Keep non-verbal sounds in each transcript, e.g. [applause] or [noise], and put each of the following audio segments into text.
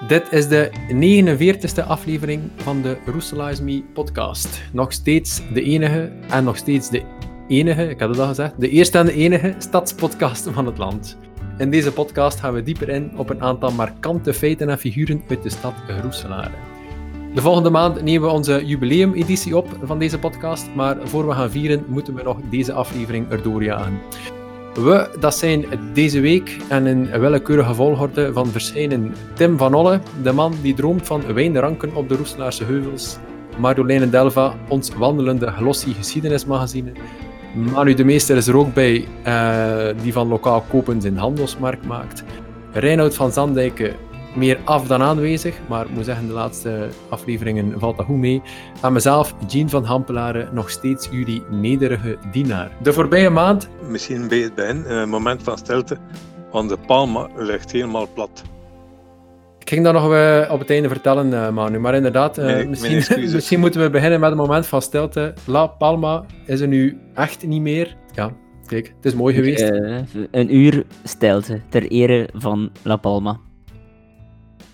Dit is de 49e aflevering van de Roeselize Me podcast. Nog steeds de enige en nog steeds de enige, ik had het al gezegd, de eerste en de enige stadspodcast van het land. In deze podcast gaan we dieper in op een aantal markante feiten en figuren uit de stad Roeselare. De volgende maand nemen we onze jubileumeditie op van deze podcast, maar voor we gaan vieren moeten we nog deze aflevering erdoor jagen. We, dat zijn deze week en in willekeurige volgorde van verschijnen Tim van Olle, de man die droomt van wijnranken op de Roeselaarse heuvels, Marjoleine Delva, ons wandelende glossy geschiedenismagazine, Manu de Meester is er ook bij, uh, die van lokaal kopen zijn handelsmarkt maakt, Reinoud van Zandijken, meer af dan aanwezig, maar ik moet zeggen, de laatste afleveringen valt dat goed mee. En mezelf, Jean van Hampelaren, nog steeds jullie nederige dienaar. De voorbije maand... Misschien bij het begin, een moment van stilte, want de palma ligt helemaal plat. Ik ging dat nog uh, op het einde vertellen, uh, Manu, maar inderdaad, misschien, [laughs] misschien moeten we beginnen met een moment van stilte. La Palma is er nu echt niet meer. Ja, kijk, het is mooi geweest. een uur stilte ter ere van La Palma.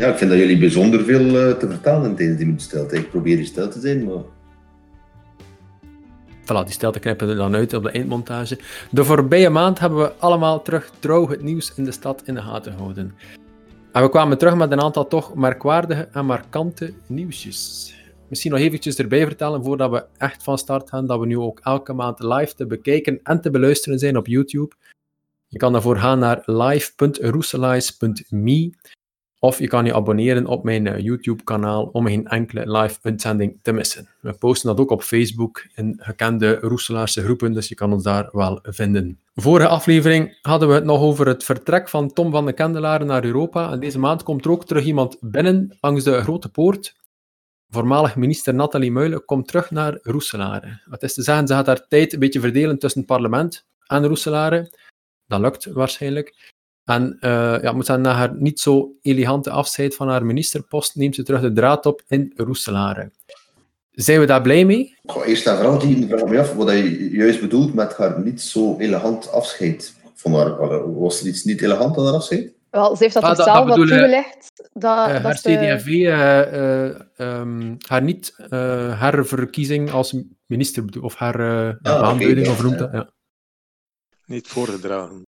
Ja, ik vind dat jullie bijzonder veel uh, te vertellen tijdens die stilte. Ik probeer hier stil te zijn, maar... Voilà, die stilte knippen we dan uit op de eindmontage. De voorbije maand hebben we allemaal terug trouw het nieuws in de stad in de gaten gehouden. En we kwamen terug met een aantal toch merkwaardige en markante nieuwsjes. Misschien nog eventjes erbij vertellen, voordat we echt van start gaan, dat we nu ook elke maand live te bekijken en te beluisteren zijn op YouTube. Je kan daarvoor gaan naar live.roeselize.me of je kan je abonneren op mijn eh, YouTube-kanaal om geen enkele live-uitzending te missen. We posten dat ook op Facebook in gekende Roeselaarse groepen, dus je kan ons daar wel vinden. Vorige aflevering hadden we het nog over het vertrek van Tom van de Kendelaren naar Europa. En deze maand komt er ook terug iemand binnen langs de Grote Poort. Voormalig minister Nathalie Muilen komt terug naar Roeselare. Wat is te zeggen, ze gaat haar tijd een beetje verdelen tussen het parlement en Roeselare. Dat lukt waarschijnlijk. En uh, ja, moet zeggen, na haar niet zo elegante afscheid van haar ministerpost neemt ze terug de draad op in Roeselare. Zijn we daar blij mee? Goh, eerst en vooral die vraag me af wat je juist bedoelt met haar niet zo elegant afscheid. Van haar, was er iets niet elegant aan haar afscheid? Wel, ze heeft dat ah, zelf wat toegelegd. Dat, uh, dat haar CD&V, uh, uh, um, haar niet herverkiezing als minister, of haar ah, aanduiding, okay, of noemt dat? Ja. Niet voorgedragen.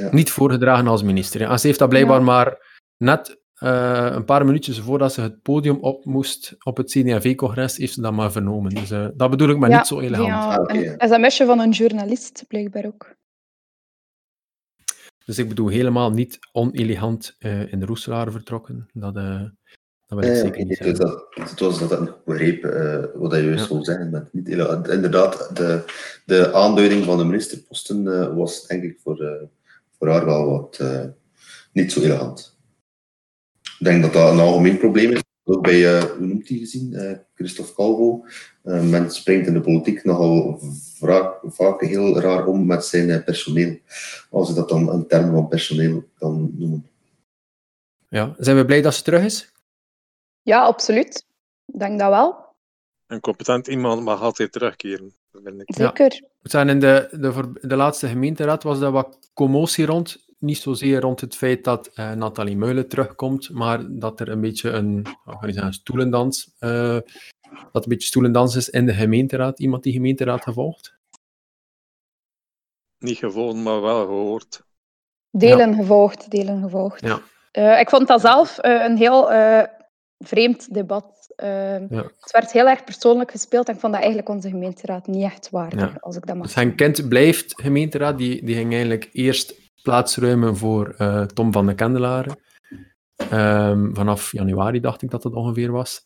Ja. Niet voorgedragen als minister. En ze heeft dat blijkbaar ja. maar net uh, een paar minuutjes voordat ze het podium op moest op het CDV-congres, heeft ze dat maar vernomen. Dus uh, dat bedoel ik maar ja, niet zo elegant. Ja, ah, okay. een sms'je van een journalist, blijkbaar ook. Dus ik bedoel helemaal niet onelegant uh, in de Roeselaar vertrokken. Dat, dat wil ik zeker niet zeggen. Dat, het was dat ik begreep wat je juist ja. wil zeggen. Met niet elegant. Inderdaad, de, de aanduiding van de ministerposten was denk ik voor voor haar wel wat uh, niet zo elegant. Ik denk dat dat een algemeen probleem is. Ook bij, uh, hoe noemt hij gezien? Uh, Christophe Calvo. men springt in de politiek nogal vaak, vaak heel raar om met zijn personeel. Als je dat dan een term van personeel kan noemen. Ja, zijn we blij dat ze terug is? Ja, absoluut. Ik denk dat wel. Een competent iemand mag altijd terugkeren. Zeker. Ja. Zijn in de, de, de laatste gemeenteraad was er wat commotie rond. Niet zozeer rond het feit dat uh, Nathalie Meulen terugkomt, maar dat er een beetje een, zeggen, stoelendans, uh, dat een beetje stoelendans is in de gemeenteraad. Iemand die gemeenteraad gevolgd? Niet gevolgd, maar wel gehoord. Delen ja. gevolgd, delen gevolgd. Ja. Uh, ik vond dat zelf een heel vreemd debat uh, ja. Het werd heel erg persoonlijk gespeeld en ik vond dat eigenlijk onze gemeenteraad niet echt waardig, ja. als ik dat mag Dus Henk Kent blijft gemeenteraad, die, die ging eigenlijk eerst plaatsruimen voor uh, Tom van de Kendelaren. Um, vanaf januari dacht ik dat het ongeveer was.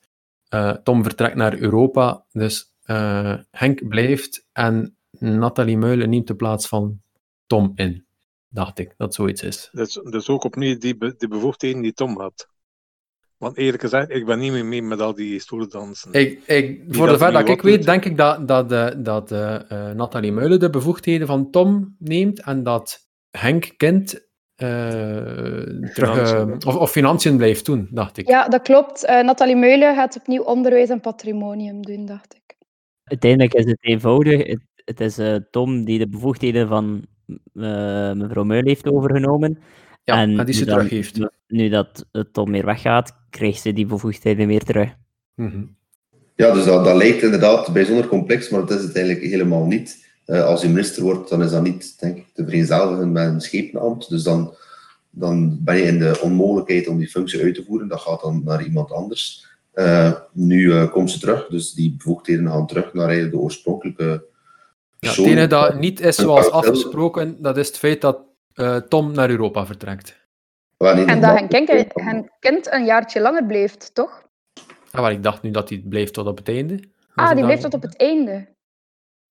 Uh, Tom vertrekt naar Europa, dus uh, Henk blijft en Nathalie Meulen neemt de plaats van Tom in. Dacht ik dat zoiets is. Dus, dus ook opnieuw die, be die bevoegdheden die Tom had. Want eerlijk gezegd, ik ben niet meer mee met al die stoeldansen. Ik, ik, voor de ver dat ik weet, denk ik dat, dat, uh, dat uh, Nathalie Meulen de bevoegdheden van Tom neemt en dat Henk Kind terug, of, of financiën blijft doen, dacht ik. Ja, dat klopt. Nathalie Meulen gaat opnieuw onderwijs en patrimonium doen, dacht ik. Uiteindelijk is het eenvoudig. Het, het is Tom die de bevoegdheden van mevrouw Meulen heeft overgenomen. Ja, en die ze nu dan- teruggeeft. Nu dat het Tom weer weggaat, krijgt ze die bevoegdheden weer terug. Mhm. Ja, dus dat, dat lijkt inderdaad bijzonder complex, maar dat is het eigenlijk helemaal niet. Eh, als je minister wordt, dan is dat niet, denk ik, te vereenzelvigen met een schepenambt. Dus dan, dan ben je in de onmogelijkheid om die functie uit te voeren. Dat gaat dan naar iemand anders. Eh, nu eh, komt ze terug, dus die bevoegdheden gaan terug naar de oorspronkelijke Ja, het persoon. enige dat niet is zoals afgesproken, dat is het feit dat eh, Tom naar Europa vertrekt. Wanneer En dat hen kind, komt, hen kind een jaartje langer blijft, toch? Ah, maar ik dacht nu dat hij blijft tot op het einde. Ah, ik die blijft tot op het einde.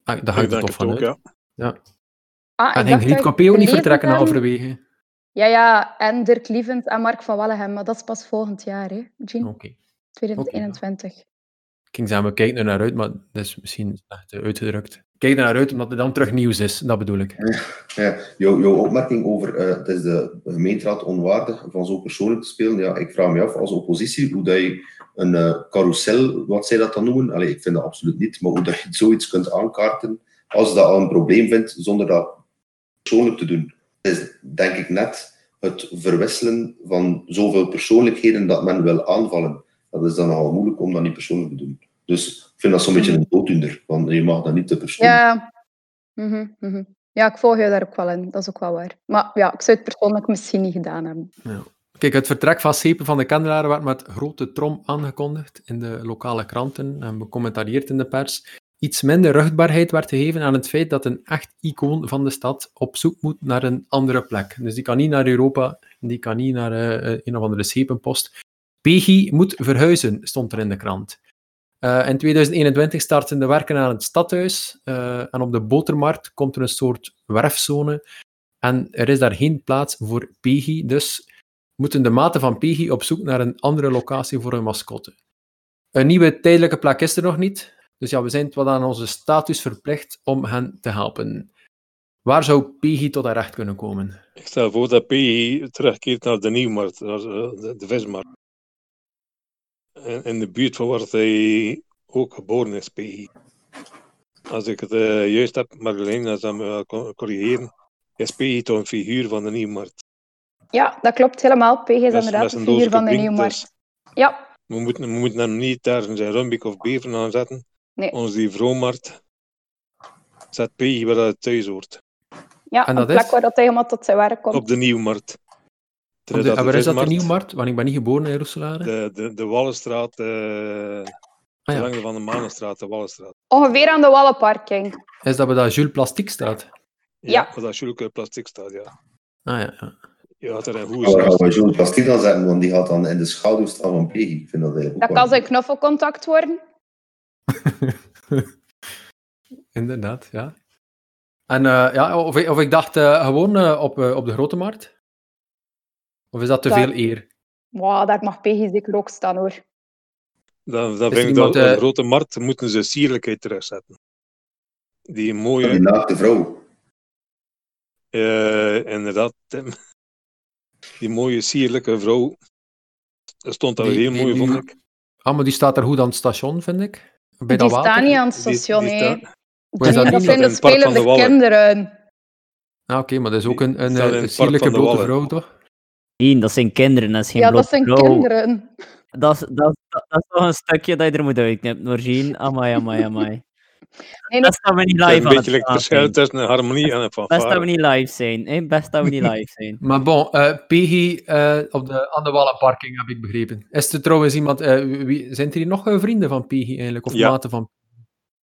Ah, daar Ik hangt het denk toch van ook, uit. ja. Ah, ik En ging Griet ik niet vertrekken halverwege? Ja, ja, en Dirk Lievend en Mark van Wallegem, maar dat is pas volgend jaar, hè, Jean? Oké. 2021. Ik ging zeggen, we kijken er naar uit, maar dat is misschien echt eh, uitgedrukt. Kijk er naar uit omdat er dan terug nieuws is, dat bedoel ik. Ja, jouw, opmerking over eh, het is de gemeenteraad onwaardig van zo persoonlijk te spelen. Ja, ik vraag me af als oppositie hoe dat je een eh carousel, wat zij dat dan noemen, Allee, ik vind dat absoluut niet, maar hoe dat je zoiets kunt aankaarten als je dat al een probleem vindt zonder dat persoonlijk te doen. Het is denk ik net het verwisselen van zoveel persoonlijkheden dat men wil aanvallen. Dat is dan nogal moeilijk om dat niet persoonlijk te doen. Dus vind dat zo'n beetje een dooddoener, want je mag dat niet te persoonlijk Ja. Mhm, mhm. ja, ik volg je daar ook wel in. Dat is ook wel waar. Maar ja, ik zou het persoonlijk misschien niet gedaan hebben. Kijk, het vertrek van Sepen van de Kendelaren werd met grote trom aangekondigd in de lokale kranten en becommentarieerd in de pers. Iets minder ruchtbaarheid werd gegeven aan het feit dat een echt icoon van de stad op zoek moet naar een andere plek. Dus die kan niet naar Europa, die kan niet naar eh, eh, een of andere Sepenpost. Peggy moet verhuizen, stond er in de krant. Eh, in 2021 starten de werken aan het stadhuis eh, en op de botermarkt komt er een soort werfzone en er is daar geen plaats voor Peggy, dus moeten de maten van Peggy op zoek naar een andere locatie voor hun mascotte. Een nieuwe tijdelijke plek is er nog niet, dus ja, we zijn wat aan onze status verplicht om hen te helpen. Waar zou Peggy tot haar recht kunnen komen? Ik stel voor dat PI terugkeert naar de Nieuwmarkt, naar eh, de vismarkt. In, in de buurt van waar hij ook geboren is, PI. Als ik het eh, juist heb, Marjolein, als dat me corrigeren, is PI toch een figuur van de Nieuwmarkt. Ja, dat klopt helemaal. PG is Met- inderdaad met zijn figuur van de Nieuwmarkt. dus Ja, we, moeten, we moeten hem niet daar zijn Rumbik of Beveren aan zetten. Nee. Ons die vrouwmarkt zet PI waar het thuis hoort. ja En een dat plek is? waar dat hij helemaal tot zijn werk komt. Op de Nieuwmarkt. De, en waar is dat de Nieuwmarkt? Want ik ben niet geboren in Roeselare. De, de, de Wallenstraat, eh Ah, de ja. lengte van de Manenstraat, de Wallenstraat. Ongeveer aan de Wallenparking. Is dat bij dat Jules Plastic staat? Ja. Waar dat Julke plastic staat, ja. Ah ja, ja. Je had er een Maar goede we Joel Plastic dan zetten? Want die gaat dan in de schaduw staan van Peggy. Ik vind dat Dat kan zijn knuffelcontact worden. [laughs] Inderdaad, ja. En eh, ja, of, ik- of ik dacht eh, gewoon eh, op, eh, op de grote markt? Of is dat te Daar- veel eer? Wow, daar mag PG zeker ook staan hoor. Dan, dan vind ik dat op de grote markt moeten ze sierlijkheid terugzetten. Die mooie, Die naakte vrouw. eh, inderdaad, Tim. Die mooie sierlijke vrouw. Dat stond Die- heel die- mooi, die- vond ik. Ah, maar die staat er goed aan het station, vind ik. Bij die dat water. staan niet aan het station, is dat dat niet? zijn de spelende kinderen. Ah, oké, maar dat is ook een, een, staat eh, sierlijke blote vrouw, toch? Nee, dat zijn kinderen, dat is geen Ja, dat zijn kinderen. Dat is, dat, dat, dat is toch een stukje dat je er moet uitknippen, Jean. Amai, amai, amai. Nee, [laughs] nee, Best dat we niet is live een het beetje like het praten verschil zijn. tussen een harmonie en een Best dat we fanfare. niet live zijn, hè? Best dat we niet live zijn. Maar bon, eh Peggy eh, op de, aan de Wallenparking, heb ik begrepen. Is er trouwens iemand... eh, wie, zijn er hier nog eh, vrienden van Peggy eigenlijk? Of Ja. maten van...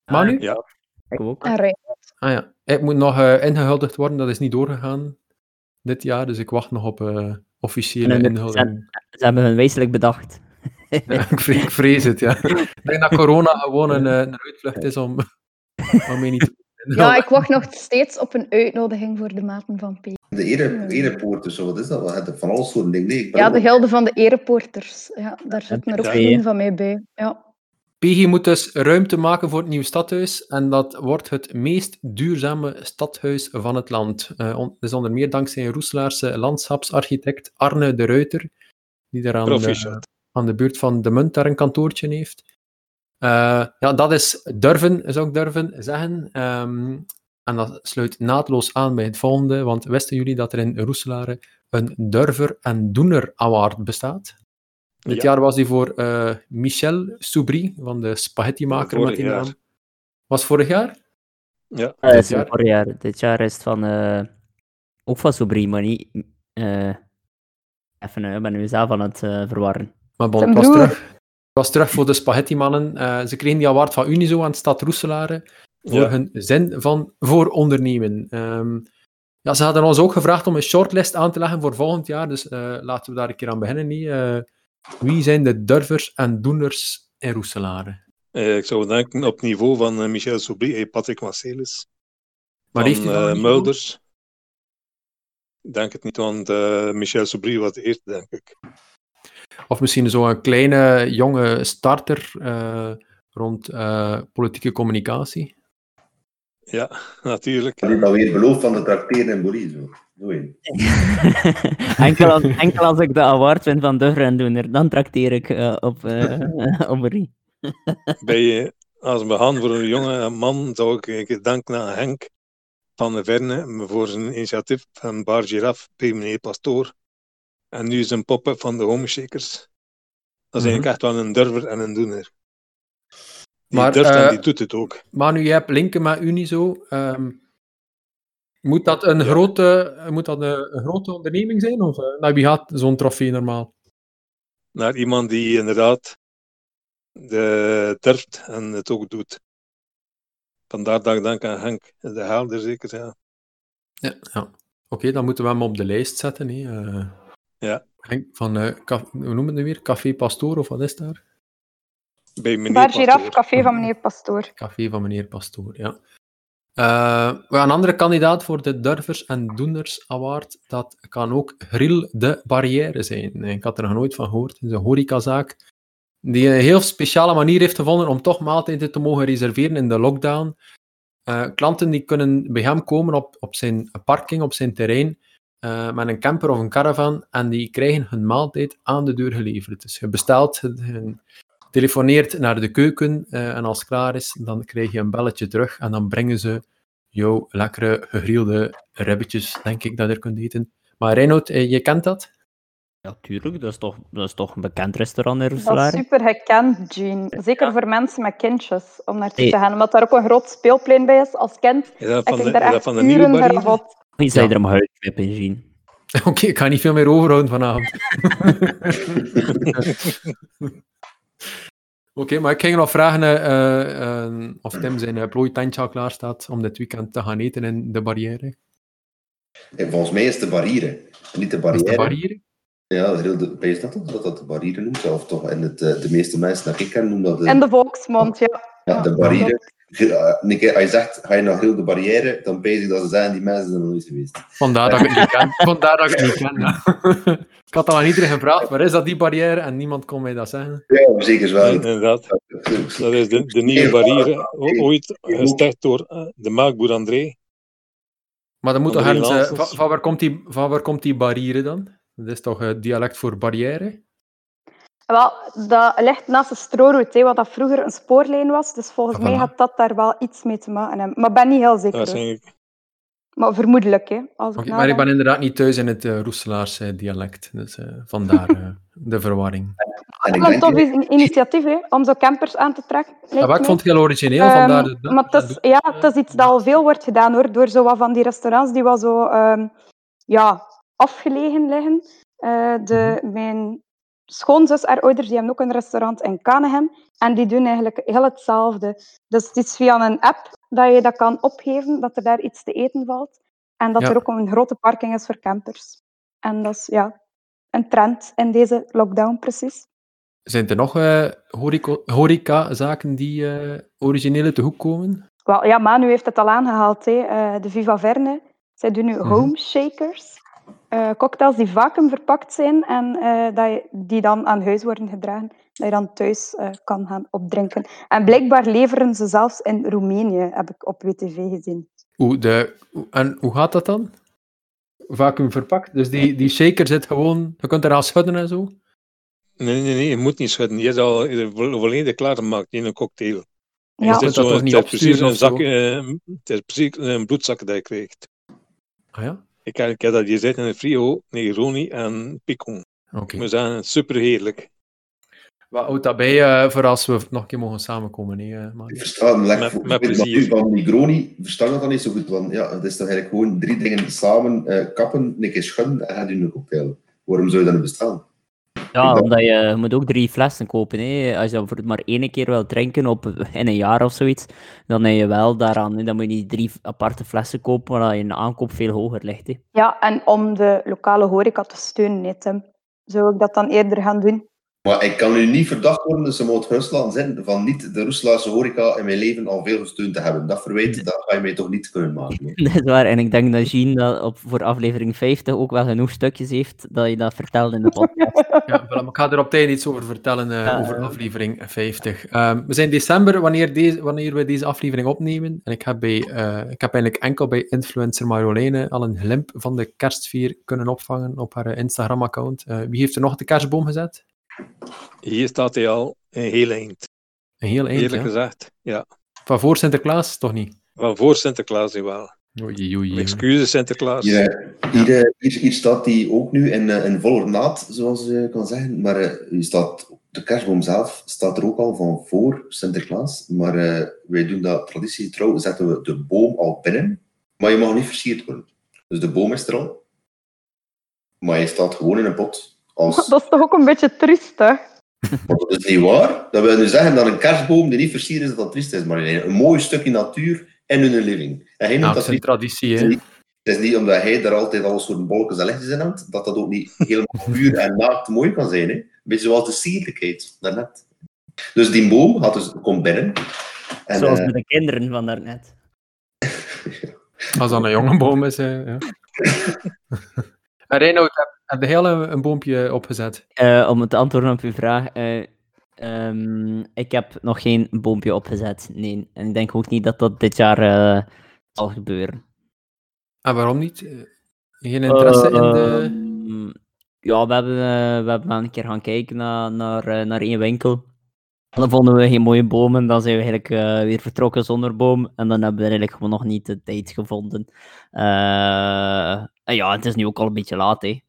Manu? Ja, Ik ook. Rijn. Ah ja. Ik moet nog eh, ingehuldigd worden, dat is niet doorgegaan dit jaar, dus ik wacht nog op eh, officiële En. Ze hebben hun wijselijk bedacht. Ja, ik, vrees, ik vrees het, ja. Ik denk dat corona gewoon een, eh, een uitvlucht is om, om mij niet te Ja, ik wacht nog steeds op een uitnodiging voor de maten van P. De ere, erepoorters, zo, wat is dat? Van alles soort dingen. Nee, Ja, de gilde van de erepoorters. Ja, daar zitten er ook vrienden van mij bij. Ja. Peggy moet dus ruimte maken voor het nieuwe stadhuis en dat wordt het meest duurzame stadhuis van het land. Eh, on- dat is onder meer dankzij een Roeselaarse landschapsarchitect Arne de Ruiter, die daar aan de, proficiat. aan de buurt van de Munt daar een kantoortje heeft. Eh, ja, dat is durven, zou ik durven zeggen. Ehm, En dat sluit naadloos aan bij het volgende, want wisten jullie dat er in Roeselare een Durver en Doener Award bestaat? Dit Ja. jaar was die voor eh, Michel Soubry, van de spaghetti-maker met die naam. Was vorig jaar? Ja, Eh, Dit jaar? vorig jaar. Dit jaar is het van... eh, ook van Sobri, maar niet... eh, even, ik ben nu zelf aan het verwarren. Maar bon, het was, terug, het was terug voor de spaghetti-mannen. Eh, ze kregen die award van Unizo aan de stad Roeselare voor Ja. hun zin van voor ondernemen. Ehm, ja, ze hadden ons ook gevraagd om een shortlist aan te leggen voor volgend jaar, dus eh, laten we daar een keer aan beginnen. niet? Wie zijn de durvers en doeners in Roeselare? Eh, ik zou denken op het niveau van eh, Michel Soubry en Patrick Marcelis. Maar van heeft hij dan eh, Mulders. Ik denk het niet, want eh, Michel Soubry was de eerste, denk ik. Of misschien zo'n kleine, jonge starter eh, rond eh, politieke communicatie. Ja, [laughs] natuurlijk. Die dan weer belooft van de tracteren in Boris. Een. [laughs] enkel, als, enkel als ik de award win van de rendoener, dan trakteer ik eh, op, eh [laughs] op Rie. Bij, eh, als we gaan voor een jonge man, zou ik een keer denken aan Henk van de Verne voor zijn initiatief van Bar Giraffe bij meneer Pastoor. En nu is een pop-up van de Homeshakers. Dat is eigenlijk echt wel een durver en een doener. Die Maar, durft eh, en die doet het ook. Manu, jij hebt linken met Unizo. Ehm, moet dat een, grote, moet dat een, een grote onderneming zijn? Of eh, naar wie gaat zo'n trofee normaal? Naar iemand die inderdaad de durft en het ook doet. Vandaar dat ik denk aan Henk, de helder zeker. Ja. Ja. ja. Oké, dan moeten we hem op de lijst zetten. Hè. Eh, Ja. Henk van, eh, hoe noemen we het nu weer? Café Pastoor, of wat is daar? Bij meneer Bar Giraffe, Pastoor. café van meneer Pastoor. Café van meneer Pastoor, ja. Gaan een andere kandidaat voor de Durvers en Doeners Award. Dat kan ook Grill de Barrière zijn. Ik had er nog nooit van gehoord. Het is een horecazaak die een heel speciale manier heeft gevonden om toch maaltijden te mogen reserveren in de lockdown. Eh, klanten die kunnen bij hem komen op, op zijn parking, op zijn terrein, eh, met een camper of een caravan en die krijgen hun maaltijd aan de deur geleverd. Dus je bestelt, je telefoneert naar de keuken eh, en als het klaar is, dan krijg je een belletje terug en dan brengen ze jouw lekkere gegrilde ribbetjes, denk ik, dat je er kunt eten. Maar Reinoud, eh, je kent dat? Ja, tuurlijk. Dat is toch, dat is toch een bekend restaurant in Dat is super gekend, Jean. Zeker voor mensen met kindjes, om naartoe Hey. te gaan. Omdat daar ook een groot speelplein bij is. Als kind Is dat van ik de, daar is dat echt van de nieuwe barrière? Je zei Ja. er om uitknippen, Jean. [laughs] Oké, ik ga niet veel meer overhouden vanavond. [laughs] Oké, maar ik ging nog vragen eh, eh, of Tim zijn uh, plooitandje al klaar staat om dit weekend te gaan eten in de barrière. En volgens mij is het de barrière. En niet de Wat is barrière. de barrière? Ja, heel de, is dat toch dat dat de barrière noemt? Of toch, en het, eh, de meeste mensen dat ik ken noemen dat de, In de volksmond, ja. ja, de barrière. Eh, keer, als je zegt, ga je naar heel de barrière, dan ik dat ze zijn, die mensen zijn er nog nooit geweest. Vandaar dat ik het niet ken. [laughs] Vandaar dat ik het niet ken, ja. Ik had al aan iedereen gevraagd, waar is dat die barrière? En niemand kon mij dat zeggen. Ja, zeker wel. Inderdaad. Dat is de, de nieuwe barrière, ooit gestart door eh, de melkboer André. Maar dan moet toch ergens... eh, van, van waar komt die, van waar komt die barrière dan? Dat is toch het dialect voor barrière? Wel, dat ligt naast de strooroute, hè, wat dat vroeger een spoorlijn was. Dus volgens Ah, mij had dat daar wel iets mee te maken hebben. Maar ik ben niet heel zeker. Maar vermoedelijk, hè. Als ik maar ik ben inderdaad niet thuis in het uh, Roeselaarse dialect. Dus eh, vandaar eh, de verwarring. En ik Wel een tof is- initiatief, hè, om zo campers aan te trekken. Ja, maar ik vond het heel origineel, Ehm, vandaar de, maar het is, ja, het is iets dat al veel wordt gedaan hoor, door zo wat van die restaurants die wel zo ehm, ja, afgelegen liggen. Eh, de, Mhm. Mijn schoonzus, haar ouders, die hebben ook een restaurant in Canehem. En die doen eigenlijk heel hetzelfde. Dus het is via een app dat je dat kan opgeven, dat er daar iets te eten valt. En dat Ja. er ook een grote parking is voor campers. En dat is ja, een trend in deze lockdown precies. Zijn er nog horeco- horeca-zaken die eh, originele te hoek komen? Wel, ja, Manu heeft het al aangehaald, hè. eh, de Viva Verne. Zij doen nu Mhm. home shakers. Eh, cocktails die vacuüm verpakt zijn en eh, dat je, die dan aan huis worden gedragen. Dat je dan thuis eh, kan gaan opdrinken. En blijkbaar leveren ze zelfs in Roemenië, heb ik op WTV gezien. Hoe, de, en hoe gaat dat dan? Vacuüm verpakt? Dus die, die shaker zit gewoon... Je kunt eraan schudden en zo? Nee, nee, nee, je moet niet schudden. Je is al is volledig klaargemaakt in een cocktail. Ja. dat zo- toch niet het, is precies een zak, eh, het is precies een bloedzak dat je krijgt. Ah ja? Ik heb, ik heb dat gezet in een Frio, Negroni en Picon. Oké. We zijn super heerlijk. Wat houdt dat bij eh, voor als we nog een keer mogen samenkomen? Hè, Manu? Ik versta het Met- lek voor met voor plezier. van Negroni, versta dat dan niet zo goed, want ja, het is toch eigenlijk gewoon drie dingen samen eh, kappen, een keer schudden en gaat u een cocktail. Waarom zou je dat niet bestaan? Ja, omdat je, moet ook drie flessen kopen. Hè. Als je dat voor maar één keer wil drinken op, in een jaar of zoiets, dan heb je wel daaraan. hè. Dan moet je niet drie aparte flessen kopen, waar je aankoop veel hoger ligt. Hè. Ja, en om de lokale horeca te steunen, hè, Tim. Zou ik dat dan eerder gaan doen? Maar ik kan u niet verdacht worden, dus ze moet laten zijn, van niet de Roeslaarse horeca in mijn leven al veel gesteund te hebben. Dat verwijt, dat ga je mij toch niet kunnen maken. hè. [laughs] Dat is waar. En ik denk dat Jean dat op, voor aflevering 50 ook wel genoeg stukjes heeft dat je dat vertelt in de podcast. [laughs] Ja, maar ik ga er op tijd iets over vertellen, eh, Ja, over aflevering 50. Ehm, we zijn december wanneer, deze, wanneer we deze aflevering opnemen. En ik heb, bij, eh, ik heb eigenlijk enkel bij influencer Marjoleine al een glimp van de kerstsfeer kunnen opvangen op haar Instagram-account. Eh, wie heeft er nog de kerstboom gezet? Hier staat hij al een heel eind. Een heel eind, Eerlijk ja. gezegd. Ja. Van voor Sinterklaas, toch niet? Van voor Sinterklaas wel. Oei, oei, oei. Excuses Sinterklaas. Hier, eh, hier, hier, hier staat die ook nu in, eh, in volle ornaat, zoals je kan zeggen. Maar eh, hier staat, de kerstboom zelf staat er ook al van voor Sinterklaas. Maar eh, wij doen dat traditiegetrouw, zetten we de boom al binnen. Maar je mag niet versierd worden. Dus de boom is er al. Maar hij staat gewoon in een pot. Als, Dat is toch ook een beetje triest, hè? maar dat is niet waar. Dat wil nu zeggen dat een kerstboom die niet versierd is, dat dat triest is. Maar nee, een mooi stukje natuur in hun living. En hij het dat is een niet traditie, hè. het is niet omdat hij daar altijd al soort bolletjes en lichtjes in hangt, dat dat ook niet helemaal [laughs] puur en naakt mooi kan zijn. Hè? Een beetje zoals de sierlijkheid daarnet. Dus die boom had dus, komt binnen. En, Zoals eh, met de kinderen van daarnet. [laughs] Als dat een jonge boom is, eh, ja. [laughs] en Reinoud, heb, heb jij al een, een boompje opgezet? Eh, om het antwoorden op uw vraag. eh, ehm, ik heb nog geen boompje opgezet. Nee. En ik denk ook niet dat dat dit jaar eh, zal gebeuren. En waarom niet? Geen interesse in de... Ehm, Ja, we hebben, we hebben wel een keer gaan kijken naar, naar, naar één winkel. Dan vonden we geen mooie bomen, dan zijn we eigenlijk eh, weer vertrokken zonder boom. En dan hebben we eigenlijk gewoon nog niet de tijd gevonden. Eh, en ja, het is nu ook al een beetje laat, hè.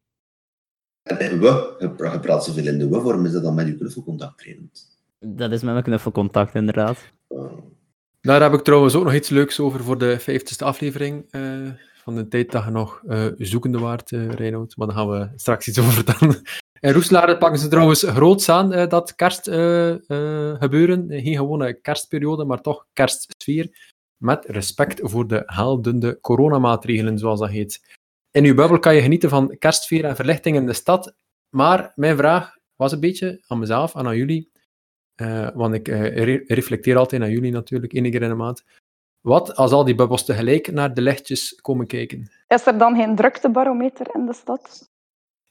en we, je pra- je praat zoveel in de we-vorm, is dat dan met je knuffelcontact trainend? Dat is met mijn knuffelcontact, inderdaad. Uh, Daar heb ik trouwens ook nog iets leuks over voor de 50ste aflevering. eh, van de tijd dat je nog eh, zoekende waard, Reinoud. Maar daar gaan we straks iets over vertellen. [laughs] In Roeselare pakken ze trouwens groots aan eh, dat kerstgebeuren. eh gebeuren. Geen gewone kerstperiode, maar toch kerstsfeer. Met respect voor de heldende coronamaatregelen, zoals dat heet. In uw bubbel kan je genieten van kerstsfeer en verlichting in de stad. Maar mijn vraag was een beetje aan mezelf en aan jullie. Eh, want ik eh, re- reflecteer altijd naar jullie natuurlijk, één keer in de maand. Wat als al die bubbels tegelijk naar de lichtjes komen kijken? Is er dan geen druktebarometer in de stad?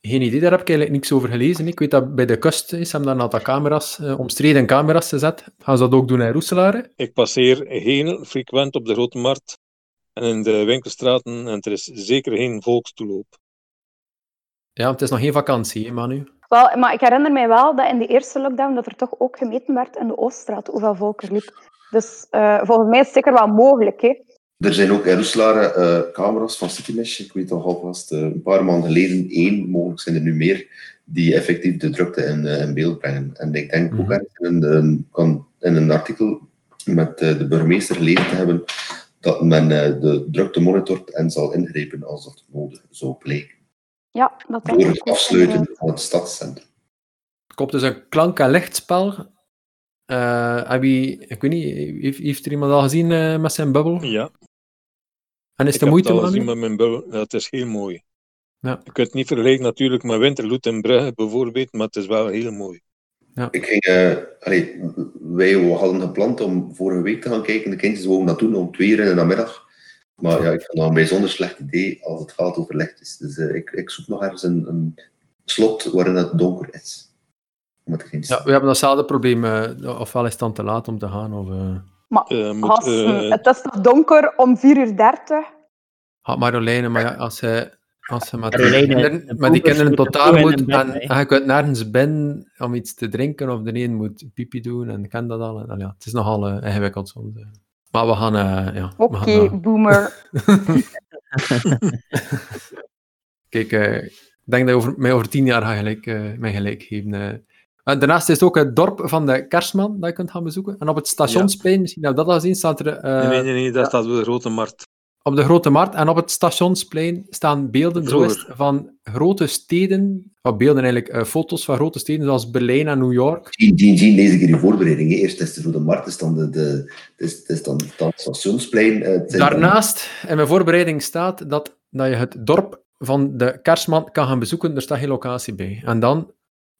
Geen idee, daar heb ik eigenlijk niks over gelezen. Ik weet dat bij de kust is, hebben daar een aantal camera's, eh, omstreden camera's gezet. Gaan ze dat ook doen in Roeselare? Ik passeer heel frequent op de Grote Markt en in de winkelstraten en er is zeker geen volkstoeloop. Ja, het is nog geen vakantie, hè, Manu. Wel, maar ik herinner mij wel dat in de eerste lockdown dat er toch ook gemeten werd in de Ooststraat hoeveel volk er liep. Dus eh, volgens mij is het zeker wel mogelijk. Hè? er zijn ook in Roeselare eh, camera's van Citymesh. Ik weet al alvast eh, een paar maanden geleden één, mogelijk zijn er nu meer, die effectief de drukte in, eh, in beeld brengen. En ik denk ook Mhm. in, een- kan in een artikel met eh, de burgemeester gelezen te hebben dat men eh, de drukte monitort en zal ingrijpen als dat nodig zou blijken. Ja, dat Door ik het ook, afsluiten van het stadscentrum. Er komt dus een klank- en lichtspel. Eh, heb je, ik weet niet, heeft, heeft er iemand al gezien eh, met zijn bubbel? Ja, En is ik de heb moeite, het al Manu? gezien met mijn bubbel. Dat is heel mooi. Ja. Je kunt het niet vergelijken natuurlijk met Winterloet en Brugge bijvoorbeeld, maar het is wel heel mooi. Ik ging, eh, allee, wij hadden gepland om vorige week te gaan kijken. De kindjes wouden dat doen om twee uur in de namiddag. Maar ja, ik vind dat een bijzonder slecht idee als het gaat over lichtjes. Dus eh, ik, ik zoek nog ergens een, een slot waarin het donker is. Omdat ik geen Ja, we hebben datzelfde probleem. eh, ofwel is het dan te laat om te gaan, of... eh Maar Hassen, het is toch donker om 4 uur 30? had Marjoleine, maar ja, als hij Als je met Er die kinderen, de met die kinderen moeten tot daar vroeg in moet hun bed, en, en je kunt nergens binnen om iets te drinken of de een moet pipi doen en ken dat al. En, ja, het is nogal eh, ingewikkeld soms. eh. Maar we gaan... eh, ja, Oké, eh, boomer. [laughs] Kijk, eh, ik denk dat je over, mij over tien jaar ga gelijk, eh, mij gelijk geven. eh. En daarnaast is het ook het dorp van de Kerstman dat je kunt gaan bezoeken. En op het stationsplein, misschien heb je dat al gezien, staat er eh, nee, nee, nee, nee, dat staat de grote markt. Op de Grote Markt. En op het stationsplein staan beelden zo is van grote steden. Of beelden eigenlijk, eh, foto's van grote steden zoals Berlijn en New York. Jean, Jean, Jean, lees ik in je voorbereiding. hè. Eerst is de Rode Markt, is dan de, de, is, is dan het stationsplein. eh, het Daarnaast, in mijn voorbereiding staat dat, dat je het dorp van de Kerstman kan gaan bezoeken. Er staat geen locatie bij. En dan...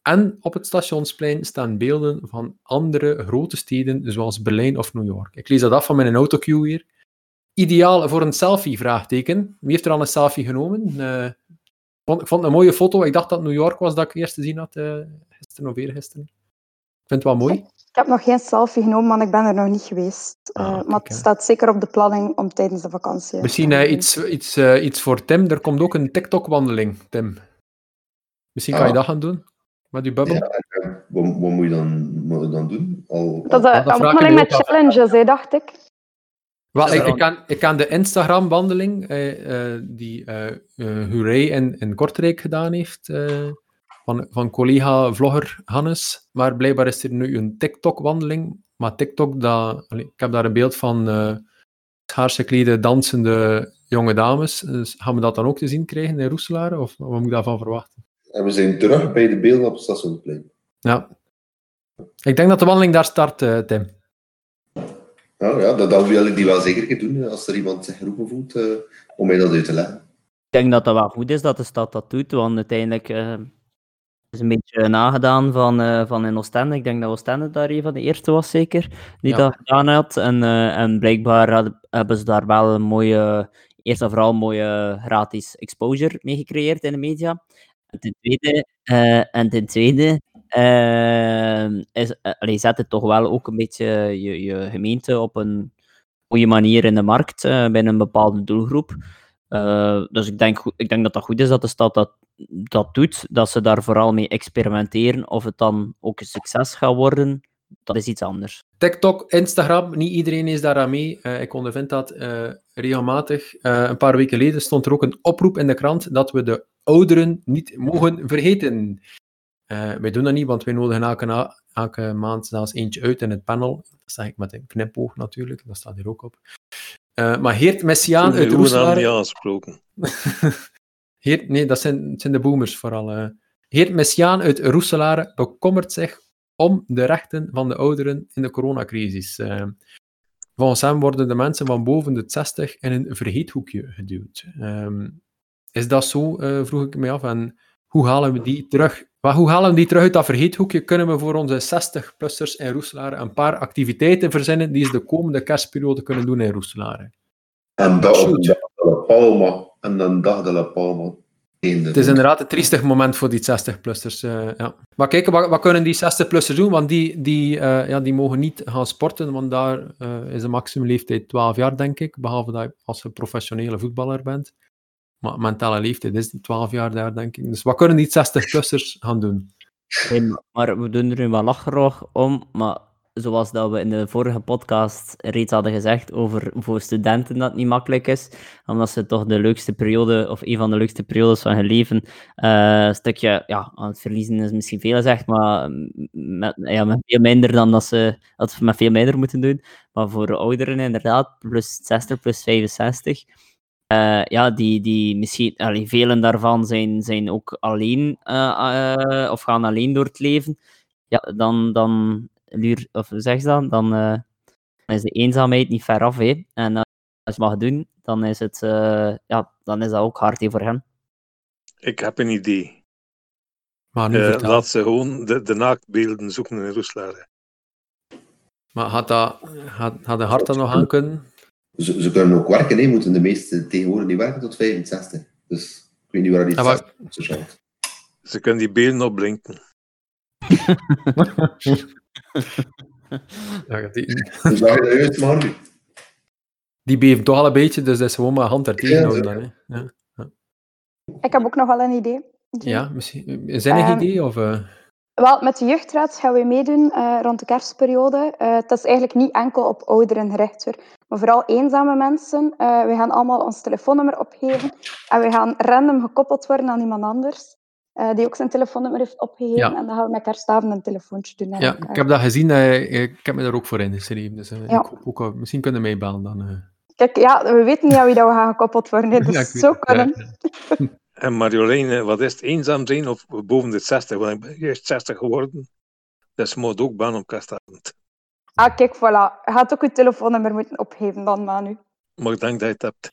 En op het stationsplein staan beelden van andere grote steden, zoals Berlijn of New York. Ik lees dat af van mijn autocue hier. Ideaal voor een selfie? Vraagteken. Wie heeft er al een selfie genomen? Eh, ik vond, ik vond het een mooie foto. Ik dacht dat het New York was dat ik eerst gezien had, eh, gisteren of eergisteren. Ik vind het wel mooi. Ik heb nog geen selfie genomen, want ik ben er nog niet geweest. Ah, Eh, kijk, maar het staat zeker op de planning om tijdens de vakantie. Misschien te eh, iets, iets, eh, iets voor Tim. Er komt ook een TikTok-wandeling, Tim. Misschien kan je Ah. dat gaan doen? Met die bubbel? Ja, wat, wat moet, je dan, moet je dan doen? Al, Dat is Ah, een wandeling met challenges, hè, dacht ik. Wel, ik, kan, ik kan de Instagram-wandeling uh, die uh, uh, Hurray in, in Kortrijk gedaan heeft, uh, van, van collega-vlogger Hannes. Maar blijkbaar is er nu een TikTok-wandeling. Maar TikTok, dat, allee, ik heb daar een beeld van uh, dansende jonge dames. Dus gaan we dat dan ook te zien krijgen in Roeselaar? Of wat moet ik daarvan verwachten? En we zijn terug bij de beelden op het stationsplein. Ja. Ik denk dat de wandeling daar start, uh, Tim. Nou ja, dat, dat wil ik die wel zeker doen, als er iemand zich geroepen voelt, uh, om mij dat uit te leggen. Ik denk dat dat wel goed is dat de stad dat doet, want uiteindelijk uh, is een beetje nagedaan van, uh, van in Oostende. Ik denk dat Oostende daar een van de eerste was, zeker, die ja. dat gedaan had. En, uh, en blijkbaar had, hebben ze daar wel een mooie, eerst en vooral een mooie gratis exposure mee gecreëerd in de media. En ten tweede, uh, en ten tweede uh, is, allee, zet het toch wel ook een beetje je, je gemeente op een goede manier in de markt uh, binnen een bepaalde doelgroep. Uh, dus ik denk, ik denk dat dat goed is dat de stad dat, dat doet, dat ze daar vooral mee experimenteren. Of het dan ook een succes gaat worden, dat is iets anders. TikTok, Instagram, niet iedereen is daar aan mee. Ik ondervind dat regelmatig. Een paar weken geleden stond er ook een oproep in de krant dat we de ouderen niet mogen vergeten. Uh, wij doen dat niet, want wij nodigen elke, elke maand zelfs eentje uit in het panel. Dat zeg ik met een knipoog natuurlijk, dat staat hier ook op. Uh, maar Geert Messiaan uit Roeselaar... aansproken. [laughs] Nee, dat zijn, zijn de boomers vooral. Uh. Geert Messiaan uit Roeselaar bekommert zich om de rechten van de ouderen in de coronacrisis. Uh, volgens hem worden de mensen van boven de 60 in een vergeethoekje geduwd. Um, is dat zo, vroeg ik me af. En hoe halen we die terug? Maar hoe halen we die terug uit dat vergeethoekje? Kunnen we voor onze 60-plussers in Roeselaar een paar activiteiten verzinnen die ze de komende kerstperiode kunnen doen in Roeselaar? En dat op de La Palma. En een dag de La Palma. Het is inderdaad een triestig moment voor die 60-plussers. Uh, ja. Maar kijk, wat, wat, kunnen die 60-plussers doen? Want die, die, uh, ja, die mogen niet gaan sporten, want daar uh, is de maximumleeftijd 12 jaar, denk ik. Behalve dat je, als je professionele voetballer bent. Maar mentale leeftijd is 12 jaar daar, denk ik. Dus wat kunnen die 60-plussers gaan doen? Maar we doen er nu wel lacherig om, maar zoals dat we in de vorige podcast reeds hadden gezegd over voor studenten dat het niet makkelijk is, omdat ze toch de leukste periode, of een van de leukste periodes van hun leven, een stukje, ja, aan het verliezen is misschien veel gezegd, maar met, ja, met veel minder dan dat ze dat met veel minder moeten doen. Maar voor de ouderen inderdaad, plus 60, plus 65, uh, ja, die, die misschien, allee, velen daarvan zijn, zijn ook alleen, uh, uh, of gaan alleen door het leven. Ja, dan, dan of zeg dan, dan uh, is de eenzaamheid niet ver af. Hè. En uh, als je mag doen, dan is, het, uh, ja, dan is dat ook hard hè, voor hen. Ik heb een idee. Maar nu uh, laat ze gewoon de, de naaktbeelden zoeken in Roeselaar. Maar had, dat, had, had de hart dat nog aan kunnen? Ze, ze kunnen ook werken, hè. moeten de meeste tegenwoordig niet werken tot 65. Dus ik weet niet waar die ja, maar... Ze kunnen die beelden opblinken. [laughs] ja, die... Dus dat juist maar. Die beeft toch al een beetje, dus dat is gewoon maar hand er tegen Ja, houden dan. Hè. Ja. Ja. Ik heb ook nog wel een idee. Ja, misschien een zinnig Ehm, idee? Of, eh, Wel, met de jeugdraad gaan we meedoen eh, rond de kerstperiode. Eh het is eigenlijk niet enkel op ouderen gericht, hoor. maar vooral eenzame mensen. Eh, we gaan allemaal ons telefoonnummer opgeven en we gaan random gekoppeld worden aan iemand anders die ook zijn telefoonnummer heeft opgegeven. Ja. En dan gaan we met kerstavond een telefoontje doen ja, elkaar. ik heb dat gezien. ik heb me daar ook voor ingeschreven. Dus Ja. ook, misschien kunnen we meebellen dan. Kijk, ja, we weten niet aan wie dat we gaan gekoppeld worden. [laughs] Dus Ja, ja, [laughs] kunnen. En Marjolein, wat is het, eenzaam zijn of boven de 60? Want ik ben juist 60 geworden. Dus je moet ook baan op kerstavond. Ah, kijk, voilà. Je gaat ook je telefoonnummer moeten opgeven dan, Manu. Maar ik denk dat je het hebt.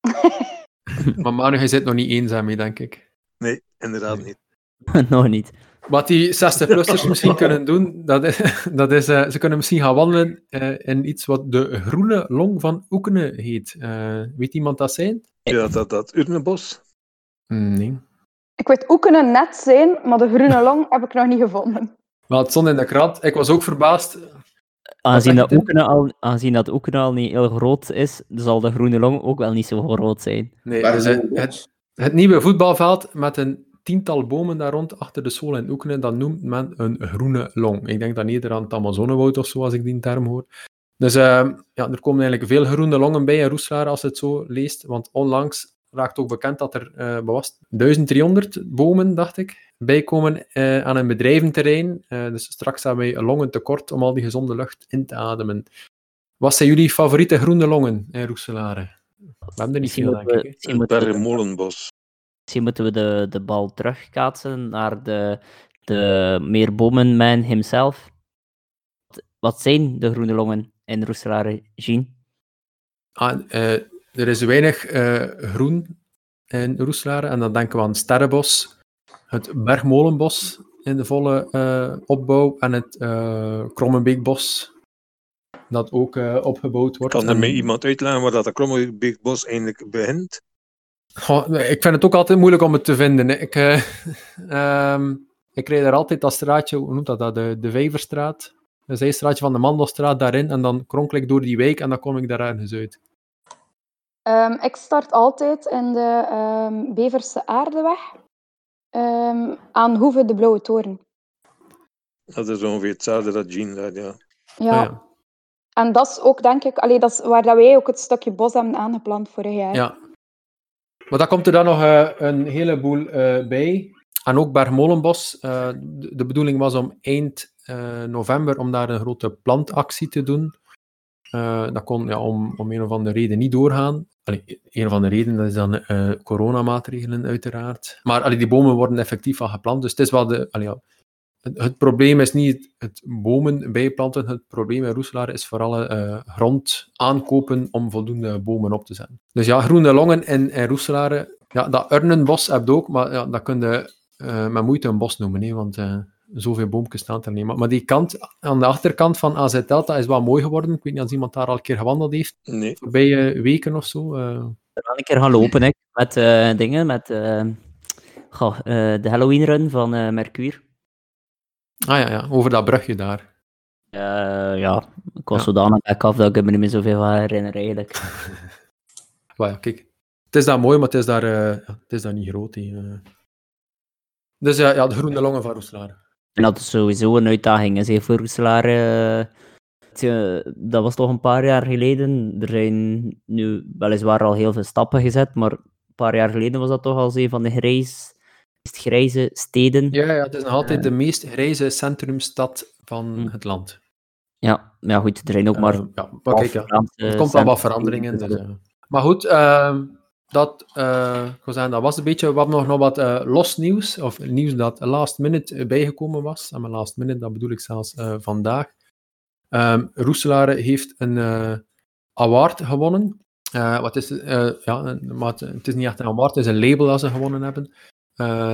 [laughs] Maar Manu, hij zit nog niet eenzaam mee, denk ik. Nee, inderdaad niet. [laughs] Nog niet. Wat die 60-plussers [laughs] misschien kunnen doen, dat is, dat is eh, ze kunnen misschien gaan wandelen eh, in iets wat de groene long van Oekenen heet. Eh, weet iemand dat zijn? Ja, dat, dat Urnenbos. Nee. Ik weet kunnen net zijn, maar de groene long heb ik nog niet gevonden. Wel, het stond in de krant. Ik was ook verbaasd. Aangezien dat? Oekenen al, aangezien dat al niet heel groot is, zal de groene long ook wel niet zo groot zijn. Nee, dus is het, het? het, nieuwe voetbalveld met een tiental bomen daar rond achter de Sol in Oekenen, dat noemt men een groene long. Ik denk dat Nederland het Amazonewoud of zo, als ik die term hoor. Dus eh, ja, er komen eigenlijk veel groene longen bij in Roeslaar als je het zo leest. Want onlangs raakt ook bekend dat er eh, was het, 1300 bomen, dacht ik, bijkomen eh, aan een bedrijventerrein. Eh, dus straks hebben wij een longen tekort om al die gezonde lucht in te ademen. Wat zijn jullie favoriete groene longen in Roeselare? We hebben er niet Misschien veel, denk we, ik. hè? misschien Het moeten we, Bergenmolenbos. misschien moeten we de, de bal terugkaatsen naar de, de meer bomenman himself. Wat zijn de groene longen in Roeselare, Jean? Ah, eh, er is weinig eh, groen in Roeselare. En dan denken we aan het Sterrenbos, het Bergmolenbos in de volle eh, opbouw en het Krommenbeekbos, dat ook opgebouwd wordt. Kan er En- mij iemand uitleggen waar dat Krommebeekbos eigenlijk begint? Goh, ik vind het ook altijd moeilijk om het te vinden. hè. Ik, [laughs] ehm, ik rijd er altijd dat straatje, hoe noemt dat, dat de, de Vijverstraat. Dat is het straatje van de Mandelstraat daarin. En dan kronkel ik door die wijk en dan kom ik daar ergens uit. Ehm, ik start altijd in de ehm, Beverse Aardeweg ehm, aan Hoeve de Blauwe Toren. Dat is ongeveer hetzelfde dat Jean zei, ja. Ja. Ah, ja. En dat is ook, denk ik, allee, dat is waar dat wij ook het stukje bos hebben aangeplant vorig jaar. Ja. Maar dan komt er dan nog eh, een heleboel eh, bij. En ook Bergmolenbos. eh, de, de bedoeling was om eind eh, november om daar een grote plantactie te doen. Eh, dat kon ja, om, om een of andere reden niet doorgaan. Allee, een of andere reden, dat is dan eh, coronamaatregelen uiteraard. Maar allee, die bomen worden effectief al geplant. Dus het is wel de... Het, probleem is niet het, bomen bijplanten. Het probleem in Roeselaar is vooral eh, grond aankopen om voldoende bomen op te zetten. Dus ja, groene longen in, in Roeselaar. Ja, dat urnenbos heb je ook, maar ja, dat kun je eh, met moeite een bos noemen. Hè, want zoveel boompjes staan er niet. Maar, die kant, aan de achterkant van AZ Delta is wel mooi geworden. Ik weet niet of iemand daar al een keer gewandeld heeft. Nee. Voorbije weken of zo. eh. We gaan een keer gaan lopen, hè, met eh, dingen, met eh, goh, eh, de Halloween run van eh Mercure. Ah ja, ja, over dat brugje daar. Eh, ja, ik was Ja. zodanig back af dat ik me niet meer zoveel van herinner eigenlijk. [laughs] Ja, kijk. Het is daar mooi, maar het is daar, eh, het is daar niet groot. hè, eh. Dus ja, ja, de groene longen van Roeselaar. En dat is sowieso een uitdaging. Is voor Roeselaar, eh, eh, dat was toch een paar jaar geleden. Er zijn nu weliswaar al heel veel stappen gezet, maar een paar jaar geleden was dat toch al een van de grijs, meest grijze steden. Ja, ja, het is nog altijd de meest grijze centrumstad van Hm. het land. Ja, maar goed, er zijn ook maar Eh, ja, maar kijk, ja, er komt wel wat veranderingen. Dus, eh. Maar goed, ehm, dat, zeggen, dat was een beetje. We hebben nog, nog wat eh, los nieuws, of nieuws dat last minute eh, bijgekomen was. En met last minute, dat bedoel ik zelfs vandaag. Ehm Roeselaar heeft een award gewonnen. Wat is het? Ja, maar het, het is niet echt een award, het is een label dat ze gewonnen hebben.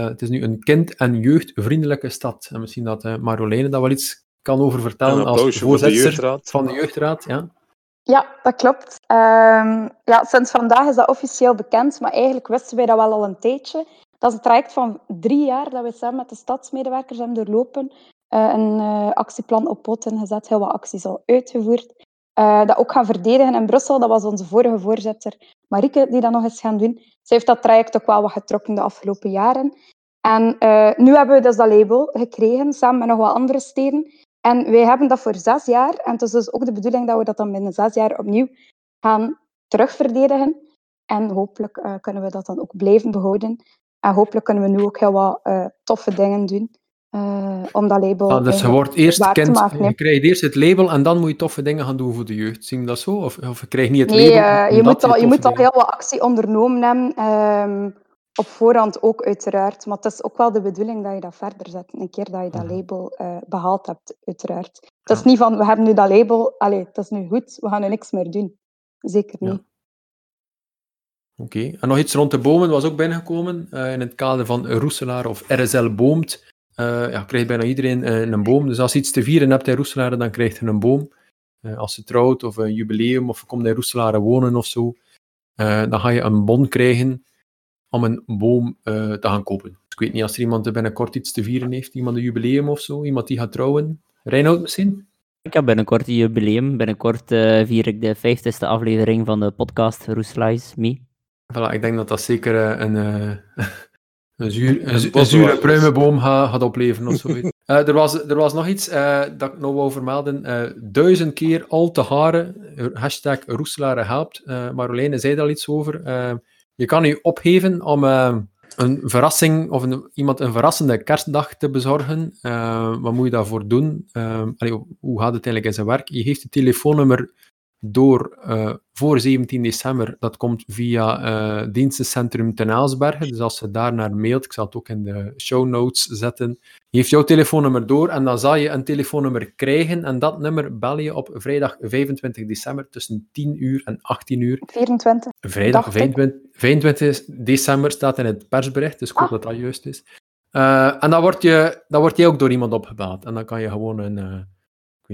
Het is nu een kind- en jeugdvriendelijke stad. En misschien dat uh, Marjoleine daar wel iets kan over vertellen als voorzitter van de jeugdraad. Ja. Ja, dat klopt. Ehm, ja, sinds vandaag is dat officieel bekend, maar eigenlijk wisten wij dat wel al een tijdje. Dat is een traject van drie jaar dat we samen met de stadsmedewerkers hebben doorlopen. Eh, een eh, actieplan op poten gezet, heel wat acties al uitgevoerd. eh, dat ook gaan verdedigen in Brussel. Dat was onze vorige voorzitter, Marieke, die dat nog eens gaan doen. Zij heeft dat traject ook wel wat getrokken de afgelopen jaren. En nu hebben we dus dat label gekregen, samen met nog wat andere steden. En wij hebben dat voor zes jaar. En het is dus ook de bedoeling dat we dat dan binnen zes jaar opnieuw gaan terugverdedigen. En hopelijk eh, kunnen we dat dan ook blijven behouden. En hopelijk kunnen we nu ook heel wat uh, toffe dingen doen. Uh, om dat label ah, dus je wordt eerst kind, je krijgt eerst het label en dan moet je toffe dingen gaan doen voor de jeugd. Zie je dat zo? Of, of je krijgt niet het nee, label? je moet, al, je moet al heel wat actie ondernomen hebben. Um, op voorhand ook uiteraard. Maar het is ook wel de bedoeling dat je dat verder zet. Een keer dat je dat label uh, behaald hebt, uiteraard. Het ja. is niet van, we hebben nu dat label, allez, het is nu goed, we gaan nu niks meer doen. Zeker niet. Ja. Oké, okay. en nog iets rond de bomen was ook binnengekomen. Uh, in het kader van Roeselaar of RSL Boomt. Uh, ja, krijgt bijna iedereen een boom. Dus als je iets te vieren hebt in Roeselaar, dan krijg je een boom. als je trouwt of een jubileum of je komt in Roeselaar wonen of zo, dan ga je een bon krijgen om een boom te gaan kopen. Dus ik weet niet als er iemand binnenkort iets te vieren heeft, iemand een jubileum of zo, iemand die gaat trouwen. Reinoud misschien? Ik heb binnenkort een jubileum. Binnenkort vier ik de vijftigste aflevering van de podcast Roeselaars Me. Voilà, ik denk dat dat zeker uh, een, [laughs] een, zuur, een, een zure pruimenboom gaat, gaat opleveren of zoiets. [laughs] uh, er, was, er was nog iets dat ik nog wou vermelden. duizend keer al te haren, hashtag Roeselaren helpt. Marjoleine zei daar iets over. Je kan je opgeven om een verrassing of iemand een verrassende kerstdag te bezorgen. wat moet je daarvoor doen? Allee, hoe gaat het eigenlijk in zijn werk? Je geeft het telefoonnummer door uh, voor 17 december. Dat komt via uh, dienstencentrum Ten Aalsbergen. Dus als je daar naar mailt, ik zal het ook in de show notes zetten, heeft jouw telefoonnummer door en dan zal je een telefoonnummer krijgen en dat nummer bel je op vrijdag 25 december tussen 10 uur en 18 uur. 24. Vrijdag 25, 25, december staat in het persbericht, dus ik hoop ah. dat dat juist is. Uh, en dan word, je, dan word je ook door iemand opgebeld en dan kan je gewoon een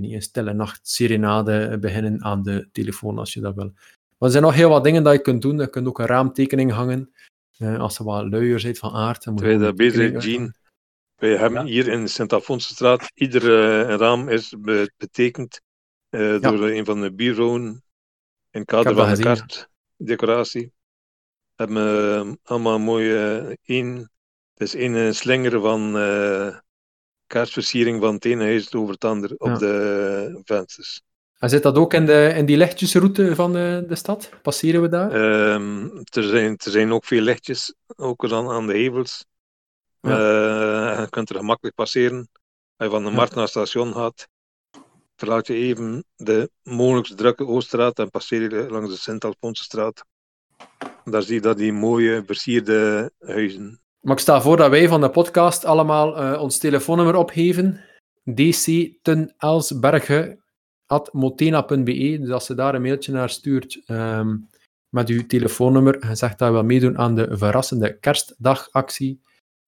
weet niet, een stille nacht serenade beginnen aan de telefoon als je dat wil. Maar er zijn nog heel wat dingen dat je kunt doen. Je kunt ook een raamtekening hangen. Uh, als je wat luier bent van aard. Dan moet je bezig, Jean. Wij hebben ja. hier in de Sint-Alfonsenstraat, ieder uh, raam is be betekend uh, ja. door een van de bureauen in het kader van de kartdecoratie. We hebben allemaal mooie één, het is één slinger van kaarsversiering van het ene huis over het andere op ja. de vensters. En zit dat ook in, de, in die lichtjesroute van de, de stad? Passeren we daar? Um, er, zijn, er zijn ook veel lichtjes, ook aan, aan de hevels. Ja. Uh, je kunt er gemakkelijk passeren. Als je van de markt naar het station gaat, verlaat je even de mogelijk drukke Ooststraat en passeer je langs de Sint-Alfonsenstraat. Daar zie je dat die mooie, versierde huizen. Maar ik stel voor dat wij van de podcast allemaal uh, ons telefoonnummer opgeven. dc.elsbergen.motena.be Dus als ze daar een mailtje naar stuurt um, met uw telefoonnummer en zegt dat we meedoen aan de verrassende kerstdagactie,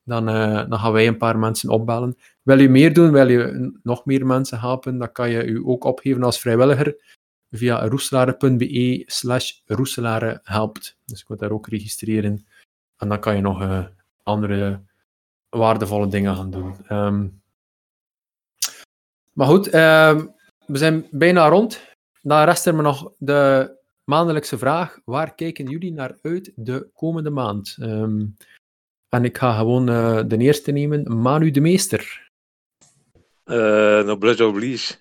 dan, uh, dan gaan wij een paar mensen opbellen. Wil u meer doen, wil je nog meer mensen helpen, dan kan je u ook opgeven als vrijwilliger via roeselare.be slash roeselarenhelpt. Dus ik moet daar ook registreren. En dan kan je nog uh, andere waardevolle dingen gaan doen. Um, maar goed, um, we zijn bijna rond. Dan rest er me nog de maandelijkse vraag. Waar kijken jullie naar uit de komende maand? Um, en ik ga gewoon uh, de eerste nemen. Manu de Meester. Uh, noblesse oblige.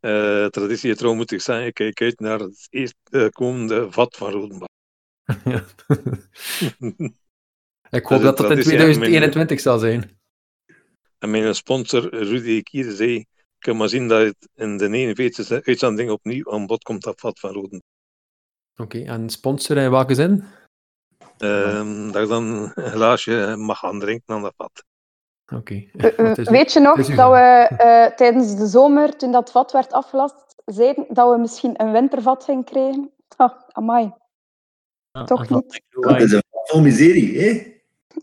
Uh, traditie trouw moet ik zeggen, ik kijk uit naar het eerste komende vat van Rodenbach. [laughs] [laughs] Ik hoop dat dat, in 2021 zal zijn. En mijn sponsor Rudy Kier zei, ik kan maar zien dat het in de 49e uitzending opnieuw aan bod komt dat vat van Roden. Oké, okay, en sponsor in welke zin? Um, dat ik dan een glaasje mag gaan drinken aan dat vat. Oké. Okay. Uh, uh, weet je nog dat we uh, tijdens de zomer, toen dat vat werd afgelast, zeiden dat we misschien een wintervat gingen krijgen? Oh, amai. Ah, Toch niet? Dat is een miserie, hè?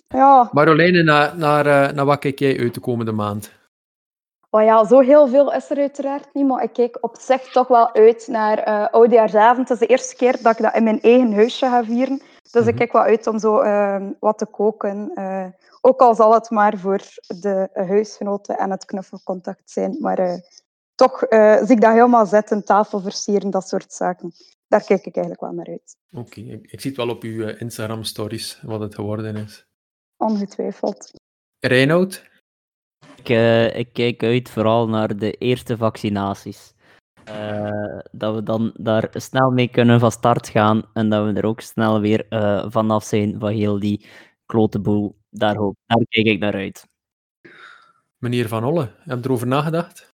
Ja. Marjoleine, naar, naar, eh, naar wat kijk jij uit de komende maand? Oh ja, zo heel veel is er uiteraard niet, maar ik kijk op zich toch wel uit naar uh, Oudejaarsavond. Het is de eerste keer dat ik dat in mijn eigen huisje ga vieren. Dus mm -hmm. ik kijk wel uit om zo uh, wat te koken. Uh, ook al zal het maar voor de huisgenoten en het knuffelcontact zijn. Maar toch eh, zie ik dat helemaal zetten, tafel versieren, dat soort zaken. Daar kijk ik eigenlijk wel naar uit. Oké, ik, ik zie het wel op uw eh, Instagram-stories wat het geworden is. Ongetwijfeld. Reinoud? Ik, eh, ik kijk uit vooral naar de eerste vaccinaties. Eh, dat we dan daar snel mee kunnen van start gaan en dat we er ook snel weer eh, vanaf zijn van heel die klote boel. Daar, hoop, daar kijk ik naar uit. Meneer Van Olle, heb je erover nagedacht?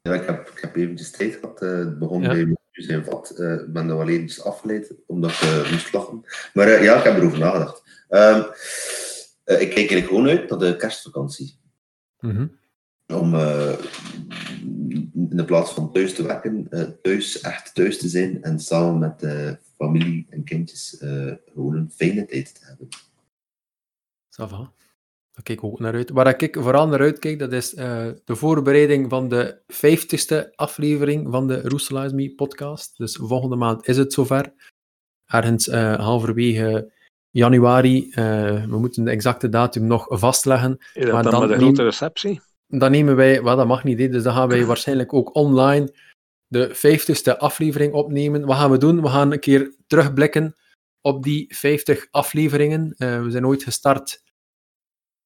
Ja, ik heb, ik heb eventjes tijd gehad. eh, het begon Ja. bij mijn zijn vat. Eh, Ik ben er wel eventjes afgeleid, omdat ik eh, moest lachen. Maar eh, ja, ik heb erover nagedacht. Ehm, eh, ik kijk eigenlijk gewoon uit naar de kerstvakantie. Mhm. Om eh, in de plaats van thuis te werken, eh, thuis echt thuis te zijn en samen met de familie en kindjes gewoon een fijne tijd te hebben. Ça va. Daar kijk ik ook naar uit. Waar ik vooral naar uitkijk, dat is de voorbereiding van de 50ste aflevering van de Roeselize Me podcast. Dus volgende maand is het zover. Ergens halverwege januari. eh, we moeten de exacte datum nog vastleggen. Is dat Maar dan, dan met een grote receptie? Dan nemen wij, wel dat mag niet, hè, dus dan gaan wij [laughs] waarschijnlijk ook online de 50ste aflevering opnemen. Wat gaan we doen? We gaan een keer terugblikken op die 50 afleveringen. Eh, we zijn ooit gestart,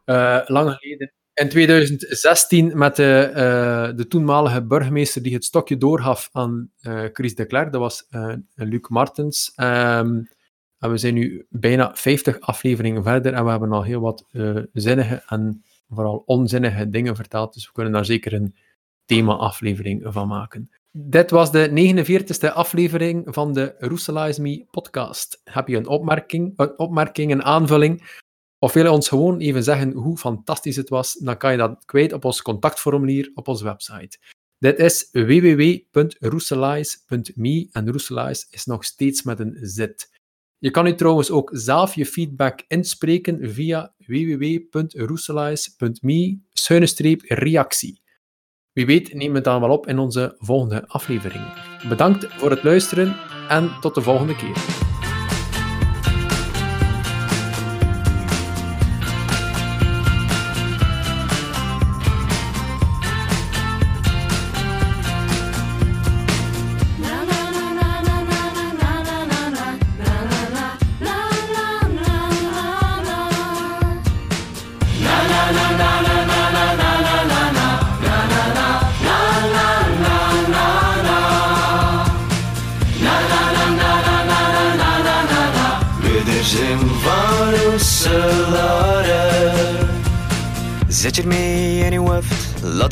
eh, lang geleden, in 2016 met de, de toenmalige burgemeester die het stokje doorgaf aan Chris de Klerk. Dat was Luc Martens. Ehm, en we zijn nu bijna 50 afleveringen verder en we hebben al heel wat eh, zinnige en vooral onzinnige dingen verteld. Dus we kunnen daar zeker een thema-aflevering van maken. Dit was de 49e aflevering van de Roeselize Me podcast. Heb je een opmerking, een opmerking, een aanvulling? Of wil je ons gewoon even zeggen hoe fantastisch het was? Dan kan je dat kwijt op ons contactformulier op onze website. Dit is www.roeselize.me en Roeselize is nog steeds met een Z. Je kan nu trouwens ook zelf je feedback inspreken via www.roeselize.me-reactie. Wie weet nemen we het dan wel op in onze volgende aflevering. Bedankt voor het luisteren en tot de volgende keer.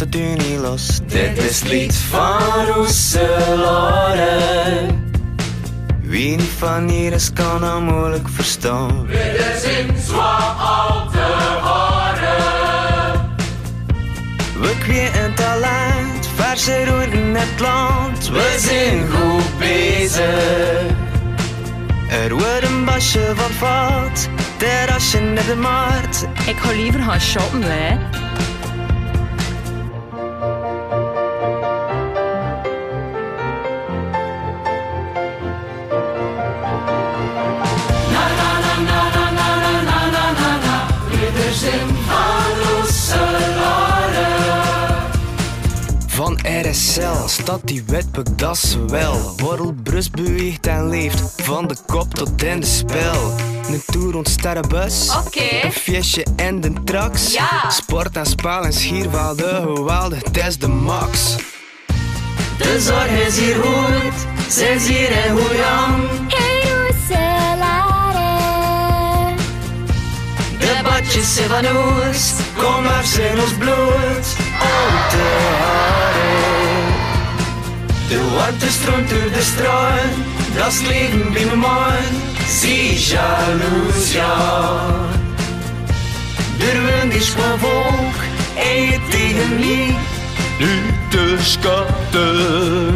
Laat het u niet los. Dit is het lied van Roeselare. Wie niet van hier is, kan dat moeilijk verstaan. We kweken talent, verse routen het land. We zijn goed bezig. Er wordt een basje van vat, terrasje net de markt. Ik ga liever gaan shoppen, hè. RSL staat die wetboek, dat is wel. Borrelbrust beweegt en leeft, van de kop tot in de spel. Een tour rond sterrenbus, een feestje en de trax. Ja. Sport en spel en schierwaalde geweldig, het is de max. De zorg is hier goed, ze is hier in Goeiang. De badjes zijn van ons, kom maar zijn ons bloed. de stroom door de straat, dat is leven bij mijn man. Zie jaloers ja. De wind is gewoon volk, en je tegen mij Nu te schatten.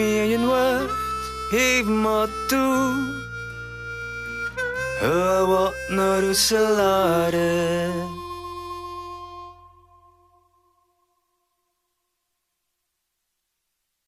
Er wat mee in je hoofd, even maar toe. Hou wat naar de salade.